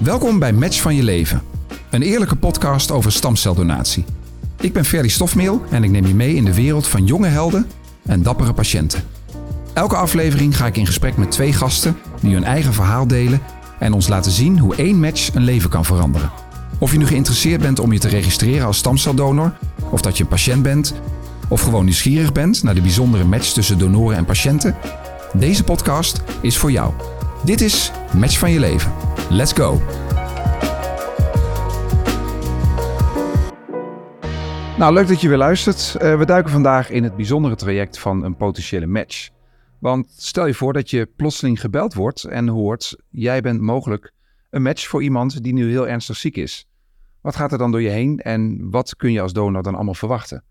Welkom bij Match van je leven, een eerlijke podcast over stamceldonatie. Ik ben Ferry Stofmeel en ik neem je mee in de wereld van jonge helden en dappere patiënten. Elke aflevering ga ik in gesprek met twee gasten die hun eigen verhaal delen en ons laten zien hoe één match een leven kan veranderen. Of je nu geïnteresseerd bent om je te registreren als stamceldonor, of dat je een patiënt bent, of gewoon nieuwsgierig bent naar de bijzondere match tussen donoren en patiënten, deze podcast is voor jou. Dit is Match van je leven. Let's go! Nou, leuk dat je weer luistert. Uh, we duiken vandaag in het bijzondere traject van een potentiële match. Want stel je voor dat je plotseling gebeld wordt en hoort: jij bent mogelijk een match voor iemand die nu heel ernstig ziek is. Wat gaat er dan door je heen en wat kun je als donor dan allemaal verwachten?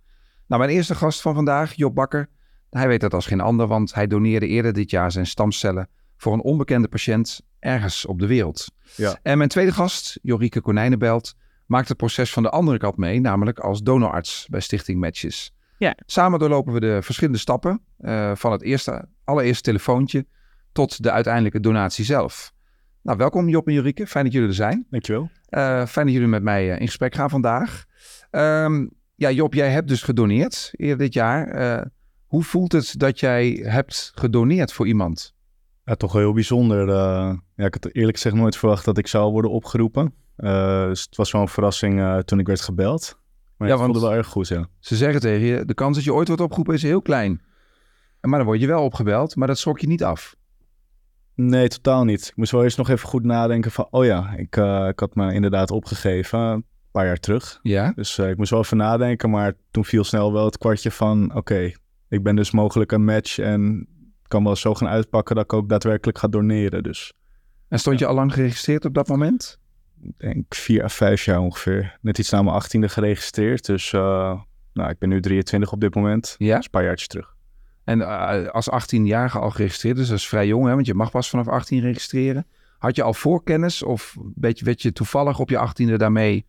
Nou, mijn eerste gast van vandaag, Job Bakker, hij weet dat als geen ander, want hij doneerde eerder dit jaar zijn stamcellen voor een onbekende patiënt ergens op de wereld. Ja. En mijn tweede gast, Jorike Konijnenbelt, maakt het proces van de andere kant mee, namelijk als donorarts bij Stichting Matches. Ja. Samen doorlopen we de verschillende stappen uh, van het eerste, allereerste telefoontje tot de uiteindelijke donatie zelf. Nou, welkom Job en Jorike. Fijn dat jullie er zijn. Dankjewel. Uh, fijn dat jullie met mij uh, in gesprek gaan vandaag. Um, ja, Job, jij hebt dus gedoneerd eerder dit jaar. Uh, hoe voelt het dat jij hebt gedoneerd voor iemand? Ja, toch heel bijzonder. ja, ik had eerlijk gezegd nooit verwacht dat ik zou worden opgeroepen. dus het was wel een verrassing toen ik werd gebeld. Maar ja, het voelde wel erg goed, ja. Ze zeggen tegen je, de kans dat je ooit wordt opgeroepen is heel klein. Maar dan word je wel opgebeld, maar dat schrok je niet af. Nee, totaal niet. Ik moest wel eerst nog even goed nadenken van, oh ja, ik, ik had me inderdaad opgegeven een paar jaar terug. Ja. Dus ik moest wel even nadenken, maar toen viel snel wel het kwartje van, oké, ik ben dus mogelijk een match en kan wel zo gaan uitpakken dat ik ook daadwerkelijk ga doneren. Dus. En stond je al lang geregistreerd op dat moment? Ik denk vier à vijf jaar ongeveer. Net iets na mijn achttiende geregistreerd. Dus uh, nou, ik ben nu 23 op dit moment. Ja? Een paar jaartjes terug. En uh, als 18-jarige al geregistreerd, dus dat is vrij jong, hè, want je mag pas vanaf 18 registreren. Had je al voorkennis of beetje, werd je toevallig op je 18e daarmee,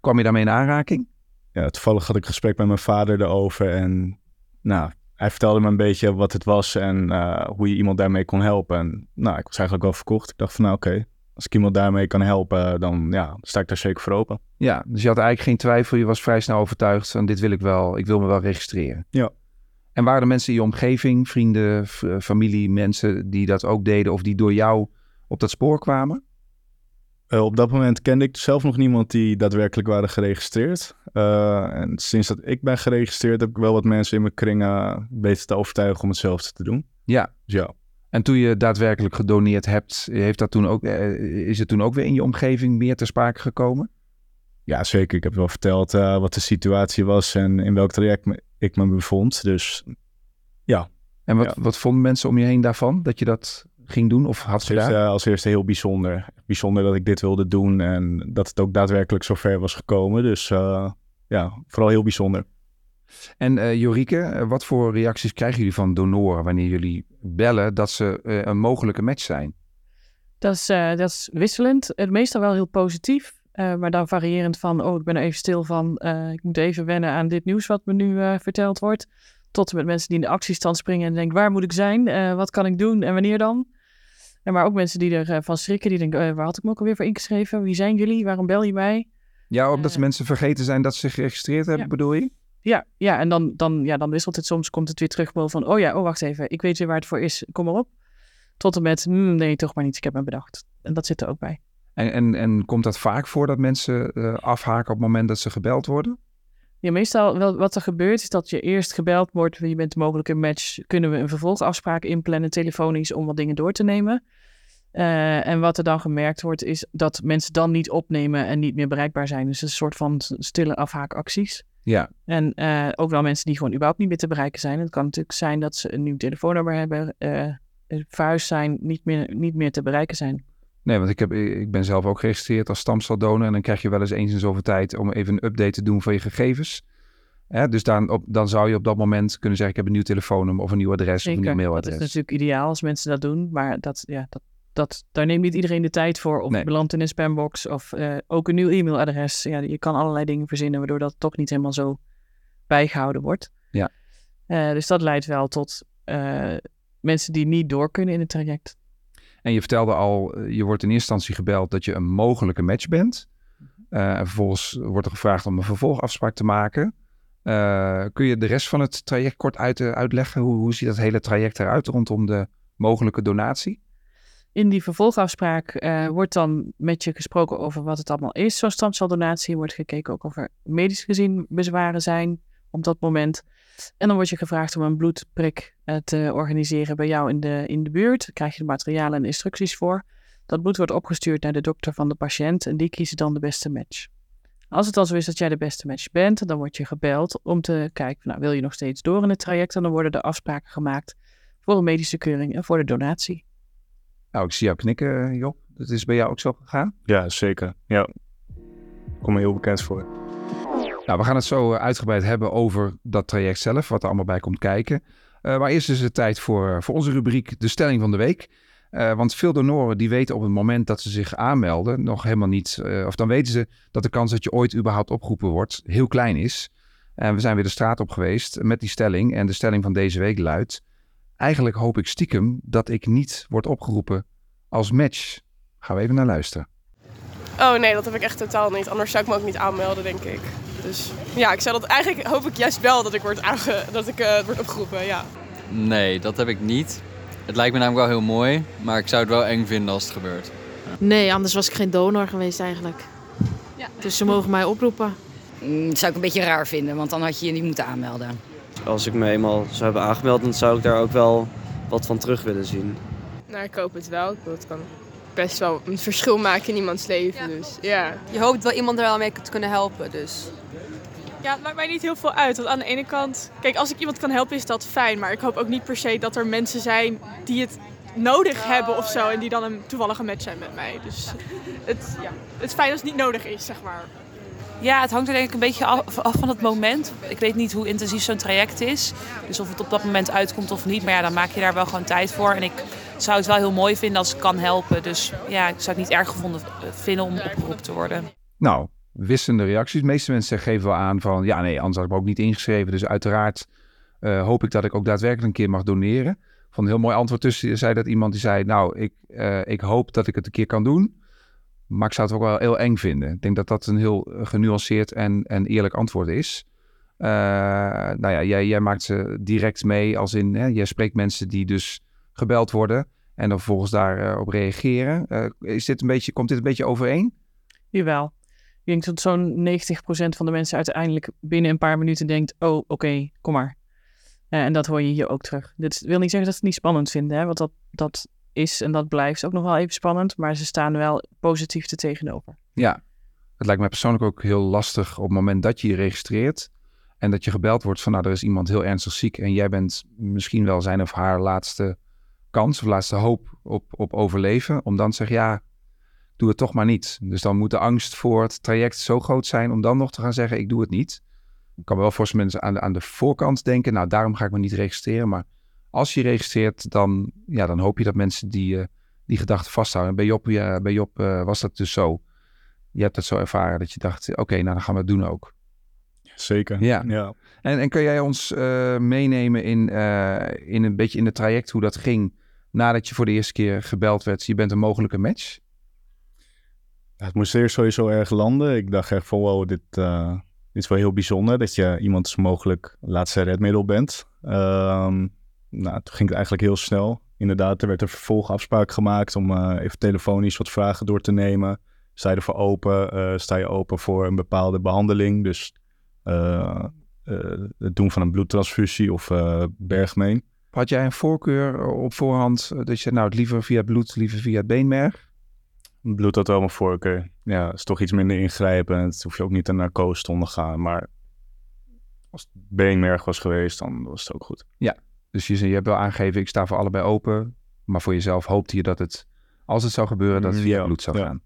kwam je daarmee in aanraking? Ja, toevallig had ik een gesprek met mijn vader erover en nou, hij vertelde me een beetje wat het was en uh, hoe je iemand daarmee kon helpen. En nou, ik was eigenlijk wel verkocht. Ik dacht van nou oké, als ik iemand daarmee kan helpen, dan ja, sta ik daar zeker voor open. Ja, dus je had eigenlijk geen twijfel, je was vrij snel overtuigd van dit wil ik wel, ik wil me wel registreren. Ja. En waren er mensen in je omgeving, vrienden, familie, mensen die dat ook deden of die door jou op dat spoor kwamen? Uh, op dat moment kende ik zelf nog niemand die daadwerkelijk waren geregistreerd. Uh, en sinds dat ik ben geregistreerd heb ik wel wat mensen in mijn kringen beter te overtuigen om hetzelfde te doen. Ja. Dus ja. En toen je daadwerkelijk gedoneerd hebt, heeft dat toen ook, uh, is het toen ook weer in je omgeving meer ter sprake gekomen? Ja, zeker. Ik heb wel verteld wat de situatie was en in welk traject ik me bevond. Dus ja. En wat, wat vonden mensen om je heen daarvan? Dat je dat ging doen of had gedaan? Uh, als eerste heel bijzonder. Bijzonder dat ik dit wilde doen en dat het ook daadwerkelijk zover was gekomen. Dus uh, ja, vooral heel bijzonder. En uh, Jorike, wat voor reacties krijgen jullie van donoren wanneer jullie bellen dat ze een mogelijke match zijn? Dat is, dat is wisselend. Het meestal wel heel positief. Uh, maar dan variërend van, oh, ik ben er even stil van, uh, ik moet even wennen aan dit nieuws wat me nu uh, verteld wordt. Tot en met mensen die in de actiestand springen en denken, waar moet ik zijn? wat kan ik doen en wanneer dan? En maar ook mensen die ervan van schrikken, die denken, waar had ik me ook alweer voor ingeschreven? Wie zijn jullie? Waarom bel je mij? Ja, omdat mensen vergeten zijn dat ze zich geregistreerd hebben, bedoel je? Ja, ja en dan, dan, ja, dan wisselt het soms, komt het weer terug van, oh ja, oh wacht even, ik weet weer waar het voor is, kom maar op. Tot en met, hmm, nee, toch maar niet, ik heb me bedacht. En dat zit er ook bij. En, en, en komt dat vaak voor dat mensen uh, afhaken op het moment dat ze gebeld worden? Ja, meestal wel, wat er gebeurt is dat je eerst gebeld wordt. Je bent mogelijk een match. Kunnen we een vervolgafspraak inplannen telefonisch om wat dingen door te nemen? Uh, en wat er dan gemerkt wordt is dat mensen dan niet opnemen en niet meer bereikbaar zijn. Dus een soort van stille afhaakacties. Ja. En uh, ook wel mensen die gewoon überhaupt niet meer te bereiken zijn. Het kan natuurlijk zijn dat ze een nieuw telefoonnummer hebben, verhuisd zijn, niet meer, niet meer te bereiken zijn. Nee, want ik, heb, ik ben zelf ook geregistreerd als stamceldonor. En dan krijg je wel eens eens in zoveel tijd om even een update te doen van je gegevens. Hè, dus dan, op, dan zou je op dat moment kunnen zeggen: Ik heb een nieuw telefoonnummer of een nieuw adres of een nieuw mailadres. Dat is natuurlijk ideaal als mensen dat doen. Maar dat, ja, dat, dat, daar neemt niet iedereen de tijd voor. Of nee. belandt in een spambox of uh, ook een nieuw e-mailadres. Ja, je kan allerlei dingen verzinnen waardoor dat toch niet helemaal zo bijgehouden wordt. Ja. Uh, dus dat leidt wel tot uh, mensen die niet door kunnen in het traject. En je vertelde al, je wordt in eerste instantie gebeld dat je een mogelijke match bent. en vervolgens wordt er gevraagd om een vervolgafspraak te maken. kun je de rest van het traject kort uit, uitleggen? Hoe, hoe ziet dat hele traject eruit rondom de mogelijke donatie? In die vervolgafspraak uh, wordt dan met je gesproken over wat het allemaal is, zo'n stamceldonatie. Wordt gekeken ook of er medisch gezien bezwaren zijn op dat moment. En dan word je gevraagd om een bloedprik uh, te organiseren bij jou in de, in de buurt. Daar krijg je de materialen en instructies voor. Dat bloed wordt opgestuurd naar de dokter van de patiënt en die kiezen dan de beste match. Als het dan zo is dat jij de beste match bent, dan word je gebeld om te kijken, nou, wil je nog steeds door in het traject? En dan worden de afspraken gemaakt voor een medische keuring en voor de donatie. Nou, ik zie jou knikken, Job. Dat is bij jou ook zo gegaan? Ja, zeker. Ja, kom me heel bekend voor. Nou, we gaan het zo eh, uitgebreid hebben over dat traject zelf, wat er allemaal bij komt kijken. Uh, maar eerst is het tijd voor, eh, voor onze rubriek De Stelling van de Week. want veel donoren die weten op het moment dat ze zich aanmelden nog helemaal niet, of dan weten ze dat de kans dat je ooit überhaupt opgeroepen wordt heel klein is. En we zijn weer de straat op geweest met die stelling. En de stelling van deze week luidt: Eigenlijk hoop ik stiekem dat ik niet word opgeroepen als match. Gaan we even naar luisteren. Oh nee, dat heb ik echt totaal niet. Anders zou ik me ook niet aanmelden, denk ik. Dus ja, ik zou dat eigenlijk hoop ik juist wel dat ik word, aange, dat ik, uh, word opgeroepen. Ja. Nee, dat heb ik niet. Het lijkt me namelijk wel heel mooi, maar ik zou het wel eng vinden als het gebeurt. Nee, anders was ik geen donor geweest eigenlijk. Ja. Dus ze mogen mij oproepen. Mm, dat zou ik een beetje raar vinden, want dan had je je niet moeten aanmelden als ik me eenmaal zou hebben aangemeld, dan zou ik daar ook wel wat van terug willen zien. Nou, ik hoop het wel. Het kan best wel een verschil maken in iemands leven. Dus, ja. Je hoopt wel iemand er wel mee te kunnen helpen. Dus. Ja, het maakt mij niet heel veel uit. Want aan de ene kant, kijk, als ik iemand kan helpen, is dat fijn. Maar ik hoop ook niet per se dat er mensen zijn die het nodig hebben of zo. En die dan een toevallige match zijn met mij. Dus het, ja, het is fijn als het niet nodig is, zeg maar. Ja, het hangt er denk ik een beetje af, af van het moment. Ik weet niet hoe intensief zo'n traject is. Dus of het op dat moment uitkomt of niet. Maar ja, dan maak je daar wel gewoon tijd voor. En ik zou het wel heel mooi vinden als het kan helpen. Dus ja, ik zou het niet erg gevonden vinden om opgeroepen te worden. Nou, wisselende reacties. De meeste mensen geven wel aan van... ja, nee, anders had ik me ook niet ingeschreven. Dus uiteraard uh, hoop ik dat ik ook daadwerkelijk een keer mag doneren. Van een heel mooi antwoord tussen zei dat iemand die zei... nou, ik, uh, ik hoop dat ik het een keer kan doen... Maar ik zou het ook wel heel eng vinden. Ik denk dat dat een heel eh, genuanceerd en, en eerlijk antwoord is. Nou ja, jij, jij, maakt ze direct mee als in, hè, jij spreekt mensen die dus gebeld worden en dan vervolgens daarop reageren. Is dit een beetje, komt dit een beetje overeen? Jawel. Ik denk dat zo'n 90% van de mensen uiteindelijk binnen een paar minuten denkt, oh oké, kom maar. en dat hoor je hier ook terug. Dit wil niet zeggen dat ze het niet spannend vinden, hè, want dat, dat is en dat blijft ook nog wel even spannend, maar ze staan wel positief er tegenover. Ja, het lijkt mij persoonlijk ook heel lastig op het moment dat je je registreert en dat je gebeld wordt van nou, er is iemand heel ernstig ziek en jij bent misschien wel zijn of haar laatste kans of laatste hoop op, op overleven, om dan te zeggen ja, doe het toch maar niet. Dus dan moet de angst voor het traject zo groot zijn om dan nog te gaan zeggen ik doe het niet. Ik kan wel voor mensen aan de, aan de voorkant denken, nou daarom ga ik me niet registreren, maar als je registreert, dan, ja, dan hoop je dat mensen die, uh, die gedachten vasthouden. En bij Job, ja, bij Job uh, was dat dus zo. Je hebt het zo ervaren dat je dacht, oké, nou dan gaan we het doen ook. Zeker. Ja. ja. En, en kun jij ons uh, meenemen in, in een beetje in het traject hoe dat ging nadat je voor de eerste keer gebeld werd? Je bent een mogelijke match? Het moest eerst sowieso erg landen. Ik dacht echt van wow, dit, dit is wel heel bijzonder dat je iemand mogelijk laatste redmiddel bent. Um, nou, toen ging het eigenlijk heel snel. Inderdaad, er werd een vervolgafspraak gemaakt om uh, even telefonisch wat vragen door te nemen. Sta je ervoor open? Uh, sta je open voor een bepaalde behandeling? Dus het doen van een bloedtransfusie of bergmeen. Had jij een voorkeur op voorhand dat je nou het liever via bloed, liever via het beenmerg? Bloed had wel mijn voorkeur. Ja, is toch iets minder ingrijpend. Hoef je ook niet een narcose te ondergaan. Maar als het beenmerg was geweest, dan was het ook goed. Ja, dus je, je hebt wel aangegeven, ik sta voor allebei open. Maar voor jezelf hoopte je dat het, als het zou gebeuren, dat het via bloed zou gaan.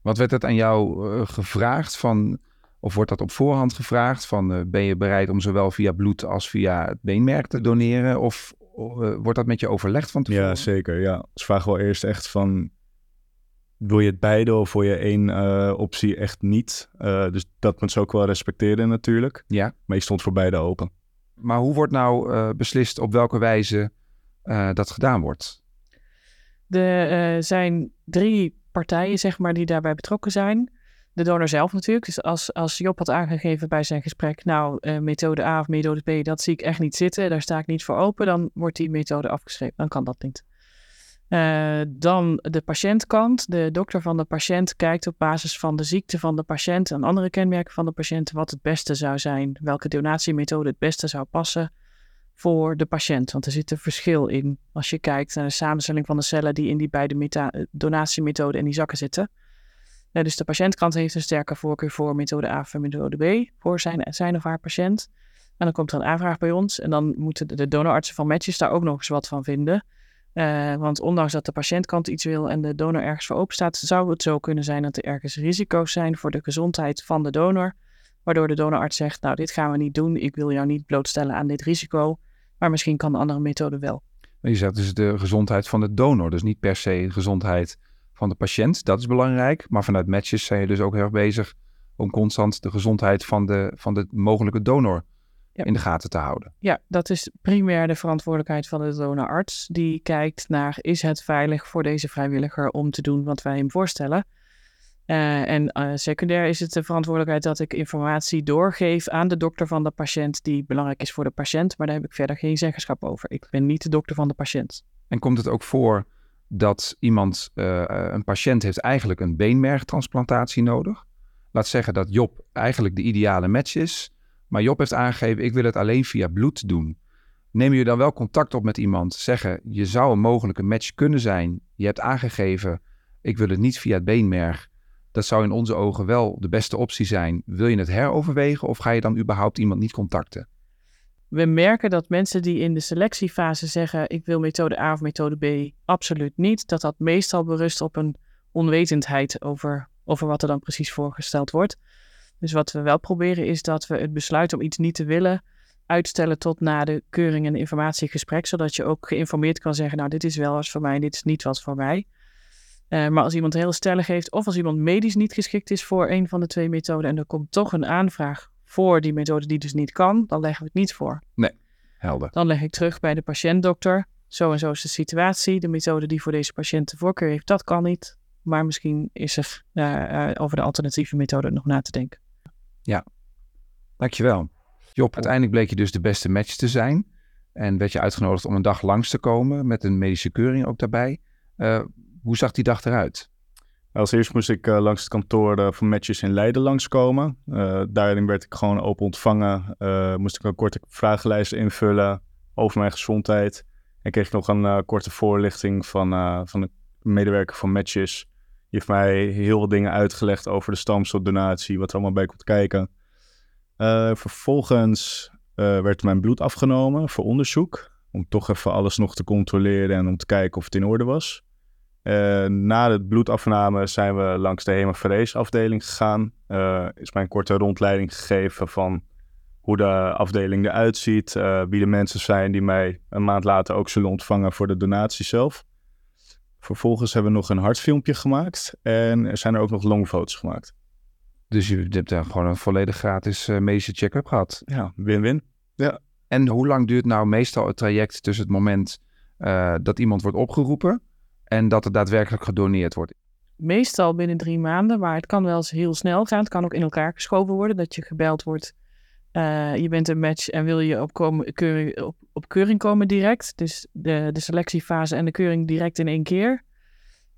Wat werd het aan jou uh, gevraagd van, of wordt dat op voorhand gevraagd van, uh, ben je bereid om zowel via bloed als via het beenmerk te doneren? Of uh, wordt dat met je overlegd van tevoren? Ja, zeker. Ja, ze vragen wel eerst echt van, wil je het beide of wil je één optie echt niet? dus dat moet ze ook wel respecteren natuurlijk. Ja. Maar je stond voor beide open. Maar hoe wordt nou uh, beslist op welke wijze uh, dat gedaan wordt? Er zijn drie partijen, zeg maar, die daarbij betrokken zijn. De donor zelf natuurlijk. Dus als, als Job had aangegeven bij zijn gesprek, nou, methode A of methode B, dat zie ik echt niet zitten, daar sta ik niet voor open, dan wordt die methode afgeschreven. Dan kan dat niet. Uh, dan de patiëntkant. De dokter van de patiënt kijkt op basis van de ziekte van de patiënt en andere kenmerken van de patiënt wat het beste zou zijn, welke donatiemethode het beste zou passen voor de patiënt. Want er zit een verschil in als je kijkt naar de samenstelling van de cellen die in die beide donatiemethoden en die zakken zitten. Uh, dus de patiëntkant heeft een sterke voorkeur voor methode A of methode B voor zijn, zijn of haar patiënt. En dan komt er een aanvraag bij ons en dan moeten de donorartsen van Matches daar ook nog eens wat van vinden. Uh, want ondanks dat de patiëntkant iets wil en de donor ergens voor open staat, zou het zo kunnen zijn dat er ergens risico's zijn voor de gezondheid van de donor. Waardoor de donorarts zegt, nou dit gaan we niet doen, ik wil jou niet blootstellen aan dit risico, maar misschien kan de andere methode wel. Je zegt dus de gezondheid van de donor, dus niet per se de gezondheid van de patiënt, dat is belangrijk. Maar vanuit matches zijn je dus ook heel erg bezig om constant de gezondheid van de, van de mogelijke donor in de gaten te houden. Ja, dat is primair de verantwoordelijkheid van de donorarts. Die kijkt naar, is het veilig voor deze vrijwilliger om te doen wat wij hem voorstellen? Uh, en uh, secundair is het de verantwoordelijkheid dat ik informatie doorgeef aan de dokter van de patiënt die belangrijk is voor de patiënt, maar daar heb ik verder geen zeggenschap over. Ik ben niet de dokter van de patiënt. En komt het ook voor dat iemand, uh, een patiënt heeft eigenlijk een beenmergtransplantatie nodig? Laat zeggen dat Job eigenlijk de ideale match is, maar Job heeft aangegeven, ik wil het alleen via bloed doen. Neem je dan wel contact op met iemand, zeggen, je zou een mogelijke match kunnen zijn. Je hebt aangegeven, ik wil het niet via het beenmerg. Dat zou in onze ogen wel de beste optie zijn. Wil je het heroverwegen of ga je dan überhaupt iemand niet contacten? We merken dat mensen die in de selectiefase zeggen: Ik wil methode A of methode B, absoluut niet. Dat dat meestal berust op een onwetendheid over, over wat er dan precies voorgesteld wordt. Dus wat we wel proberen is dat we het besluit om iets niet te willen uitstellen tot na de keuring en informatiegesprek, zodat je ook geïnformeerd kan zeggen, nou dit is wel wat voor mij, dit is niet wat voor mij. Uh, maar als iemand heel stellig heeft of als iemand medisch niet geschikt is voor een van de twee methoden en er komt toch een aanvraag voor die methode die dus niet kan, dan leggen we het niet voor. Nee, helder. Dan leg ik terug bij de patiëntdokter. Zo en zo is de situatie. De methode die voor deze patiënt de voorkeur heeft, dat kan niet. Maar misschien is er uh, uh, over de alternatieve methode nog na te denken. Ja, dankjewel. Job, uiteindelijk bleek je dus de beste match te zijn. En werd je uitgenodigd om een dag langs te komen met een medische keuring ook daarbij. Uh, hoe zag die dag eruit? Als eerst moest ik uh, langs het kantoor uh, van Matches in Leiden langskomen. Daarin werd ik gewoon open ontvangen. moest ik een korte vragenlijst invullen over mijn gezondheid. En kreeg ik nog een korte voorlichting van, van de medewerker van Matches. Je heeft mij heel veel dingen uitgelegd over de stamceldonatie, wat er allemaal bij komt kijken. Uh, vervolgens uh, werd mijn bloed afgenomen voor onderzoek. Om toch even alles nog te controleren en om te kijken of het in orde was. Uh, na de bloedafname zijn we langs de hemaferese afdeling gegaan. is mij een korte rondleiding gegeven van hoe de afdeling eruit ziet. wie de mensen zijn die mij een maand later ook zullen ontvangen voor de donatie zelf. Vervolgens hebben we nog een hartfilmpje gemaakt en er zijn er ook nog longfoto's gemaakt. Dus je hebt daar gewoon een volledig gratis uh, medische check-up gehad. Ja, win-win. Ja. En hoe lang duurt nou meestal het traject tussen het moment uh, dat iemand wordt opgeroepen en dat er daadwerkelijk gedoneerd wordt? Meestal binnen drie maanden, maar het kan wel eens heel snel gaan. Het kan ook in elkaar geschoven worden, dat je gebeld wordt. Uh, je bent een match en wil je op, keuring, op, op keuring komen direct. Dus de, de selectiefase en de keuring direct in één keer.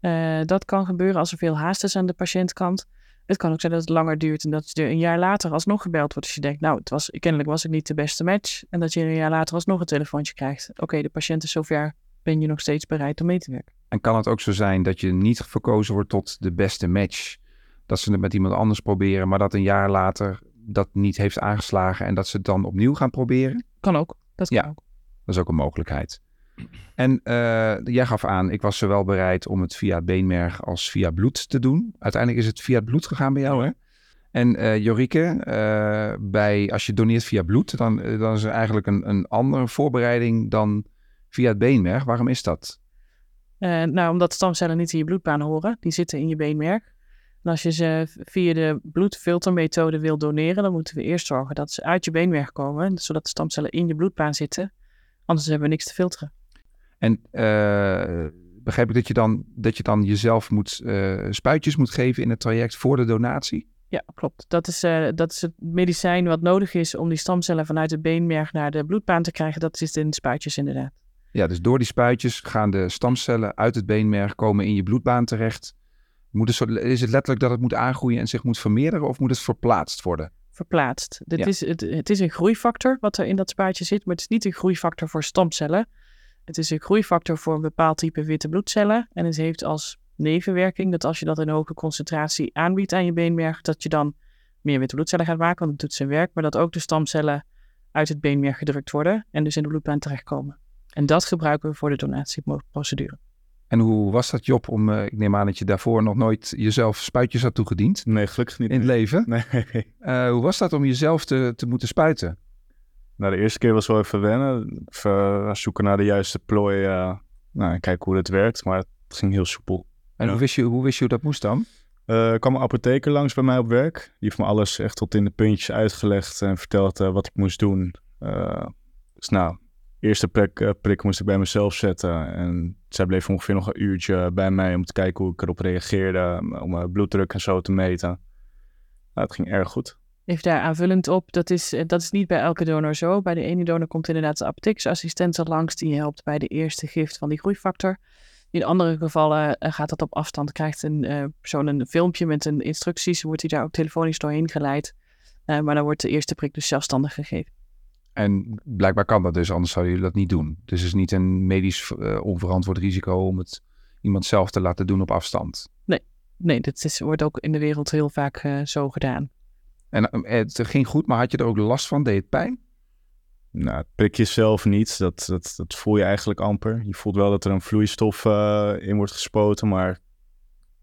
Uh, dat kan gebeuren als er veel haast is aan de patiëntkant. Het kan ook zijn dat het langer duurt en dat je een jaar later alsnog gebeld wordt. Als je denkt, nou, het was, kennelijk was ik niet de beste match. En dat je een jaar later alsnog een telefoontje krijgt. Oké, de patiënt is zover, ben je nog steeds bereid om mee te werken. En kan het ook zo zijn dat je niet verkozen wordt tot de beste match? Dat ze het met iemand anders proberen, maar dat een jaar later dat niet heeft aangeslagen en dat ze het dan opnieuw gaan proberen? Kan ook. Dat kan ja, ook. Dat is ook een mogelijkheid. En uh, jij gaf aan, ik was zowel bereid om het via beenmerg als via bloed te doen. Uiteindelijk is het via bloed gegaan bij jou, hè? En uh, Jorike, uh, bij, als je doneert via bloed, dan, dan is er eigenlijk een, een andere voorbereiding dan via het beenmerg. Waarom is dat? nou, omdat stamcellen niet in je bloedbaan horen. Die zitten in je beenmerg. En als je ze via de bloedfiltermethode wil doneren, dan moeten we eerst zorgen dat ze uit je beenmerg komen, zodat de stamcellen in je bloedbaan zitten. Anders hebben we niks te filteren. En uh, begrijp ik dat je dan, dat je dan jezelf moet, uh, spuitjes moet geven in het traject voor de donatie? Ja, klopt. Dat is, uh, dat is het medicijn wat nodig is om die stamcellen vanuit de beenmerg naar de bloedbaan te krijgen. Dat zit in spuitjes inderdaad. Ja, dus door die spuitjes gaan de stamcellen uit het beenmerg komen in je bloedbaan terecht. Moet het, is het letterlijk dat het moet aangroeien en zich moet vermeerderen of moet het verplaatst worden? Verplaatst. Dit is, het, het is een groeifactor wat er in dat spuitje zit, maar het is niet een groeifactor voor stamcellen. Het is een groeifactor voor een bepaald type witte bloedcellen. En het heeft als nevenwerking dat als je dat in een hoge concentratie aanbiedt aan je beenmerg, dat je dan meer witte bloedcellen gaat maken, want het doet zijn werk, maar dat ook de stamcellen uit het beenmerg gedrukt worden en dus in de bloedbaan terechtkomen. En dat gebruiken we voor de donatieprocedure. En hoe was dat, Job? Om, uh, ik neem aan dat je daarvoor nog nooit jezelf spuitjes had toegediend. Nee, gelukkig niet. In het leven. Nee. Uh, hoe was dat om jezelf te, te moeten spuiten? Nou, de eerste keer was wel even wennen. Even zoeken naar de juiste plooi. Uh, nou, kijken hoe het werkt. Maar het ging heel soepel. En hoe, wist je, hoe wist je hoe dat moest dan? er kwam een apotheker langs bij mij op werk. Die heeft me alles echt tot in de puntjes uitgelegd en verteld wat ik moest doen. dus nou, eerste prik, uh, prik moest ik bij mezelf zetten. En zij bleef ongeveer nog een uurtje bij mij om te kijken hoe ik erop reageerde. Om mijn bloeddruk en zo te meten. Nou, het ging erg goed. Even daar aanvullend op, dat is, eh, dat is niet bij elke donor zo. Bij de ene donor komt inderdaad de apothekersassistent langs. Die helpt bij de eerste gift van die groeifactor. In andere gevallen gaat dat op afstand. Krijgt een uh, persoon een filmpje met een instructies. Wordt hij daar ook telefonisch doorheen geleid. maar dan wordt de eerste prik dus zelfstandig gegeven. En blijkbaar kan dat dus, anders zouden jullie dat niet doen. Dus het is niet een medisch uh, onverantwoord risico om het iemand zelf te laten doen op afstand. Nee, nee dat is, wordt ook in de wereld heel vaak uh, zo gedaan. En uh, het ging goed, maar had je er ook last van? Deed het pijn? Nou, het prik je zelf niet. Dat, dat, dat voel je eigenlijk amper. Je voelt wel dat er een vloeistof in wordt gespoten, maar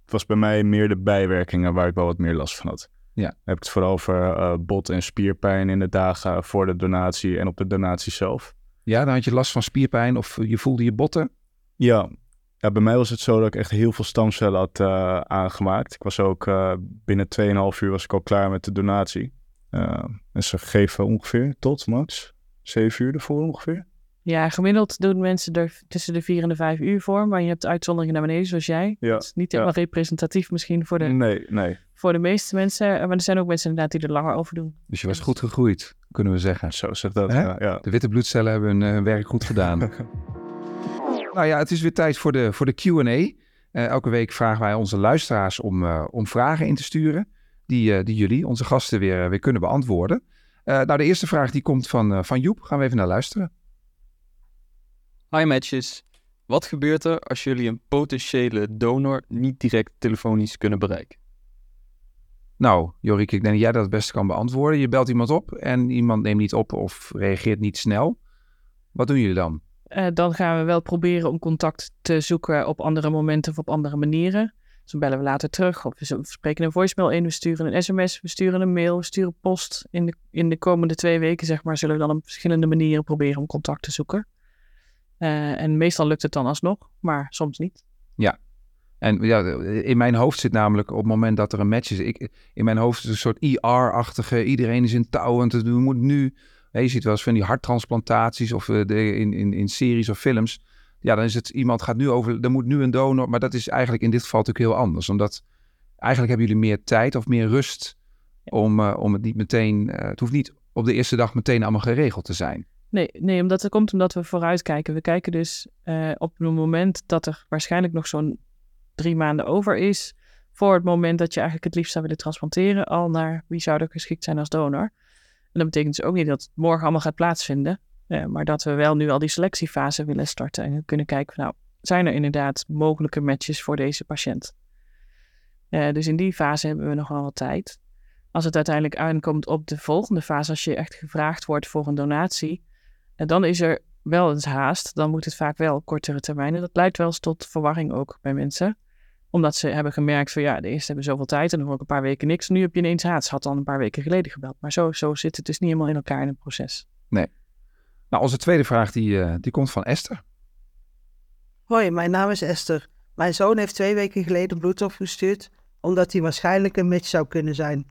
het was bij mij meer de bijwerkingen waar ik wel wat meer last van had. Ja. Dan heb ik het vooral over uh, bot- en spierpijn in de dagen voor de donatie en op de donatie zelf. Ja, dan had je last van spierpijn of je voelde je botten? Ja. ja, bij mij was het zo dat ik echt heel veel stamcellen had uh, aangemaakt. Ik was ook uh, binnen 2,5 uur was ik al klaar met de donatie. en ze geven ongeveer tot max 7 uur ervoor ongeveer. Ja, gemiddeld doen mensen er tussen de 4 en de 5 uur voor. Maar je hebt uitzonderingen naar beneden, zoals jij. Ja, het is niet helemaal ja. representatief misschien voor de, nee, nee. voor de meeste mensen. Maar er zijn ook mensen inderdaad die er langer over doen. Dus je was goed gegroeid, kunnen we zeggen. Zo zegt dat, ja, ja, De witte bloedcellen hebben hun uh, werk goed gedaan. nou ja, het is weer tijd voor de, voor de Q&A. Uh, elke week vragen wij onze luisteraars om, uh, om vragen in te sturen. Die, uh, die jullie, onze gasten, weer, weer kunnen beantwoorden. nou, de eerste vraag die komt van, van Joep. Gaan we even naar luisteren. Hi matches. Wat gebeurt er als jullie een potentiële donor niet direct telefonisch kunnen bereiken? Nou, Jorik, ik denk dat jij dat het beste kan beantwoorden. Je belt iemand op en iemand neemt niet op of reageert niet snel. Wat doen jullie dan? Uh, dan gaan we wel proberen om contact te zoeken op andere momenten of op andere manieren. Dus dan bellen we later terug of we spreken een voicemail in, we sturen een sms, we sturen een mail, we sturen post. In de, in de komende twee weken, zeg maar, zullen we dan op verschillende manieren proberen om contact te zoeken. Uh, en meestal lukt het dan alsnog, maar soms niet. Ja, en ja, in mijn hoofd zit namelijk op het moment dat er een match is, ik, in mijn hoofd is een soort IR-achtige, iedereen is in touw en we moet nu, je ziet wel eens van die harttransplantaties of uh, de, in, in, in series of films, ja, dan is het, iemand gaat nu over, er moet nu een donor, maar dat is eigenlijk in dit geval natuurlijk heel anders, omdat eigenlijk hebben jullie meer tijd of meer rust om, uh, om het niet meteen, het hoeft niet op de eerste dag meteen allemaal geregeld te zijn. Nee, nee, omdat het komt omdat we vooruitkijken. We kijken dus uh, op het moment dat er waarschijnlijk nog zo'n drie maanden over is, voor het moment dat je eigenlijk het liefst zou willen transplanteren, al naar wie zou er geschikt zijn als donor. En dat betekent dus ook niet dat het morgen allemaal gaat plaatsvinden, uh, maar dat we wel nu al die selectiefase willen starten en kunnen kijken van nou, zijn er inderdaad mogelijke matches voor deze patiënt? Uh, dus in die fase hebben we nog wel wat tijd. Als het uiteindelijk aankomt op de volgende fase, als je echt gevraagd wordt voor een donatie, en dan is er wel eens haast. Dan moet het vaak wel kortere termijn. En dat leidt wel eens tot verwarring ook bij mensen. Omdat ze hebben gemerkt van ja, de eerste hebben zoveel tijd en dan hoor ik een paar weken niks. Nu heb je ineens haast. Had al een paar weken geleden gebeld. Maar zo, zo zit het dus niet helemaal in elkaar in het proces. Nee. Nou, onze tweede vraag die, uh, die komt van Esther. Hoi, mijn naam is Esther. Mijn zoon heeft twee weken geleden bloed opgestuurd omdat hij waarschijnlijk een match zou kunnen zijn.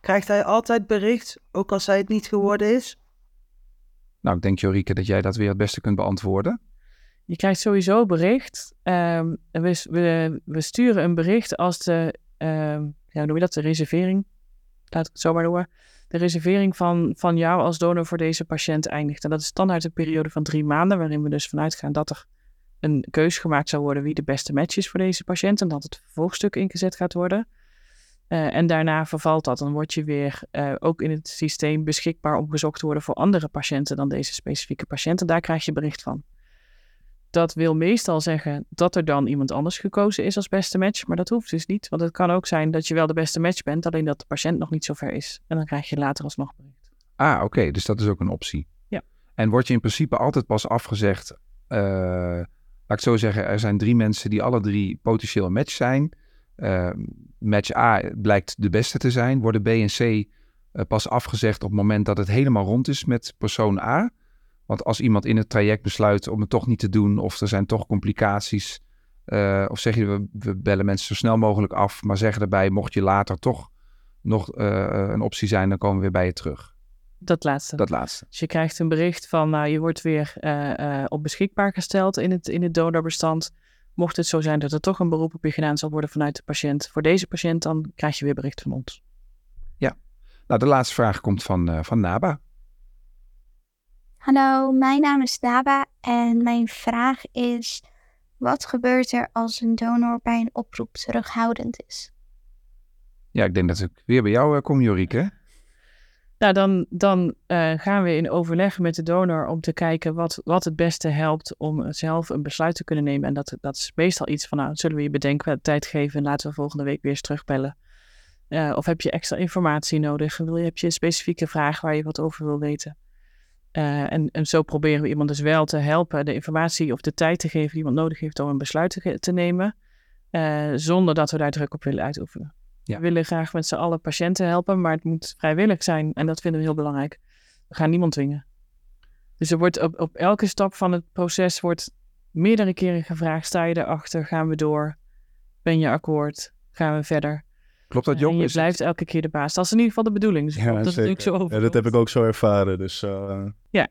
Krijgt hij altijd bericht, ook als hij het niet geworden is? Nou, ik denk Jorike dat jij dat weer het beste kunt beantwoorden. Je krijgt sowieso bericht. Um, we, we, sturen een bericht als de, um, ja, noem je dat, de reservering, laat ik het zo maar. De reservering van, van jou als donor voor deze patiënt eindigt. En dat is standaard een periode van drie maanden, waarin we dus vanuit gaan dat er een keus gemaakt zou worden wie de beste match is voor deze patiënt en dat het vervolgstuk ingezet gaat worden. Uh, en daarna vervalt dat. Dan word je weer uh, ook in het systeem beschikbaar om gezocht te worden voor andere patiënten dan deze specifieke patiënt. En daar krijg je bericht van. Dat wil meestal zeggen dat er dan iemand anders gekozen is als beste match, maar dat hoeft dus niet. Want het kan ook zijn dat je wel de beste match bent, alleen dat de patiënt nog niet zo ver is. En dan krijg je later alsnog bericht. Ah, oké. Dus dat is ook een optie. Ja. En word je in principe altijd pas afgezegd, uh, laat ik zo zeggen, er zijn drie mensen die alle drie potentieel match zijn. Uh, match A blijkt de beste te zijn. Worden B en C uh, pas afgezegd op het moment dat het helemaal rond is met persoon A. Want als iemand in het traject besluit om het toch niet te doen, of er zijn toch complicaties, uh, of zeg je we, we, bellen mensen zo snel mogelijk af, maar zeggen erbij, mocht je later toch nog een optie zijn, dan komen we weer bij je terug. Dat laatste. Dat laatste. Dus je krijgt een bericht van, nou, je wordt weer op beschikbaar gesteld in het, in het donorbestand. Mocht het zo zijn dat er toch een beroep op je gedaan zal worden vanuit de patiënt voor deze patiënt, dan krijg je weer bericht van ons. Ja. Nou, de laatste vraag komt van, uh, van Naba. Hallo, mijn naam is Naba en mijn vraag is: wat gebeurt er als een donor bij een oproep terughoudend is? Ja, ik denk dat ik weer bij jou uh, kom, Jorike. Nou, dan, dan uh, gaan we in overleg met de donor om te kijken wat, wat het beste helpt om zelf een besluit te kunnen nemen. En dat, dat is meestal iets van, nou, zullen we je bedenken, tijd geven en laten we volgende week weer eens terugbellen. Uh, of heb je extra informatie nodig? Wil je, heb je een specifieke vraag waar je wat over wil weten? En, en zo proberen we iemand dus wel te helpen, de informatie of de tijd te geven die iemand nodig heeft om een besluit te, te nemen, zonder dat we daar druk op willen uitoefenen. We willen graag met z'n allen patiënten helpen, maar het moet vrijwillig zijn. En dat vinden we heel belangrijk. We gaan niemand dwingen. Dus er wordt op, op elke stap van het proces wordt meerdere keren gevraagd: sta je erachter? Gaan we door? Ben je akkoord? Gaan we verder? Klopt dat, Jong? En je blijft elke keer de baas. Dat is in ieder geval de bedoeling. Dus ja, dat, is natuurlijk zo over. Ja, dat heb ik ook zo ervaren. Dus, uh... Ja.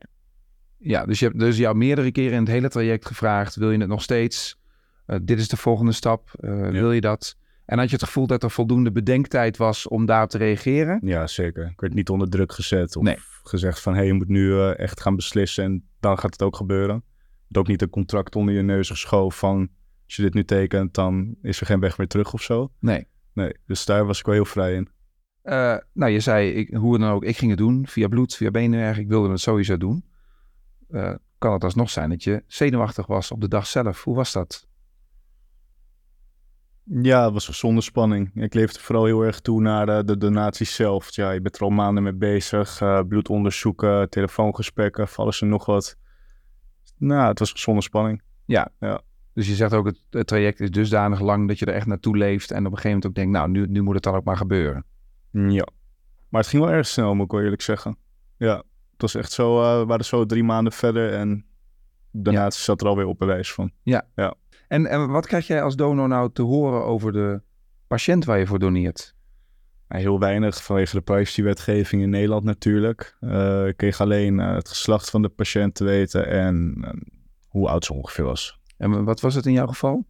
Ja, dus je hebt dus jou meerdere keren in het hele traject gevraagd: wil je het nog steeds? Uh, dit is de volgende stap. Uh, ja. Wil je dat? En had je het gevoel dat er voldoende bedenktijd was om daarop te reageren? Ja, zeker. Ik werd niet onder druk gezet of nee. gezegd van... hé, hey, je moet nu uh, echt gaan beslissen en dan gaat het ook gebeuren. Het ook niet een contract onder je neus geschoven van... als je dit nu tekent, dan is er geen weg meer terug of zo. Nee. Nee, dus daar was ik wel heel vrij in. Uh, nou, je zei, ik, hoe dan ook, ik ging het doen. Via bloed, via benen. Ik wilde het sowieso doen. Uh, kan het alsnog zijn dat je zenuwachtig was op de dag zelf. Hoe was dat? Ja, het was gezonde spanning. Ik leefde vooral heel erg toe naar de, de donaties zelf. Ja, je bent er al maanden mee bezig. Uh, bloedonderzoeken, telefoongesprekken, vallen ze nog wat. Nou, het was gezonde spanning. Ja. ja. Dus je zegt ook, het, het, traject is dusdanig lang dat je er echt naartoe leeft. En op een gegeven moment ook denkt, nou, nu, nu moet het dan ook maar gebeuren. Ja. Maar het ging wel erg snel, moet ik wel eerlijk zeggen. Ja, het was echt zo, uh, we waren zo drie maanden verder en daarna ja. zat er alweer op bewijs van. Ja. ja. En, en wat krijg jij als donor nou te horen over de patiënt waar je voor doneert? Heel weinig vanwege de privacywetgeving in Nederland natuurlijk. Uh, ik kreeg alleen uh, het geslacht van de patiënt te weten en uh, hoe oud ze ongeveer was. En wat was het in jouw geval?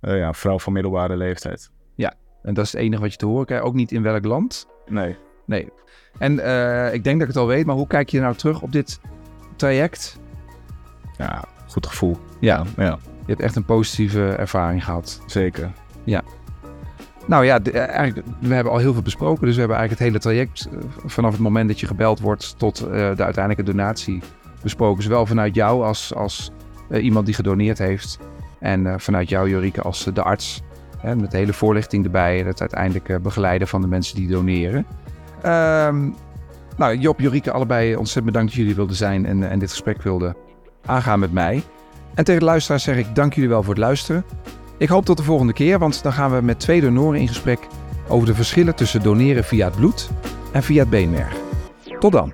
ja, een vrouw van middelbare leeftijd. Ja, en dat is het enige wat je te horen krijgt. Ook niet in welk land? Nee. Nee. En ik denk dat ik het al weet, maar hoe kijk je nou terug op dit traject? Ja, goed gevoel. Ja, ja. Je hebt echt een positieve ervaring gehad. Zeker. Ja. Nou ja, de, eigenlijk, we hebben al heel veel besproken. Dus we hebben eigenlijk het hele traject vanaf het moment dat je gebeld wordt tot uh, de uiteindelijke donatie besproken. Zowel vanuit jou als, als uh, iemand die gedoneerd heeft. En uh, vanuit jou, Jorike, als de arts. Hè, met de hele voorlichting erbij. En het uiteindelijk begeleiden van de mensen die doneren. Um, nou, Job, Jorike, allebei ontzettend bedankt dat jullie wilden zijn en, en dit gesprek wilden aangaan met mij. En tegen de luisteraars zeg ik dank jullie wel voor het luisteren. Ik hoop tot de volgende keer, want dan gaan we met twee donoren in gesprek over de verschillen tussen doneren via het bloed en via het beenmerg. Tot dan.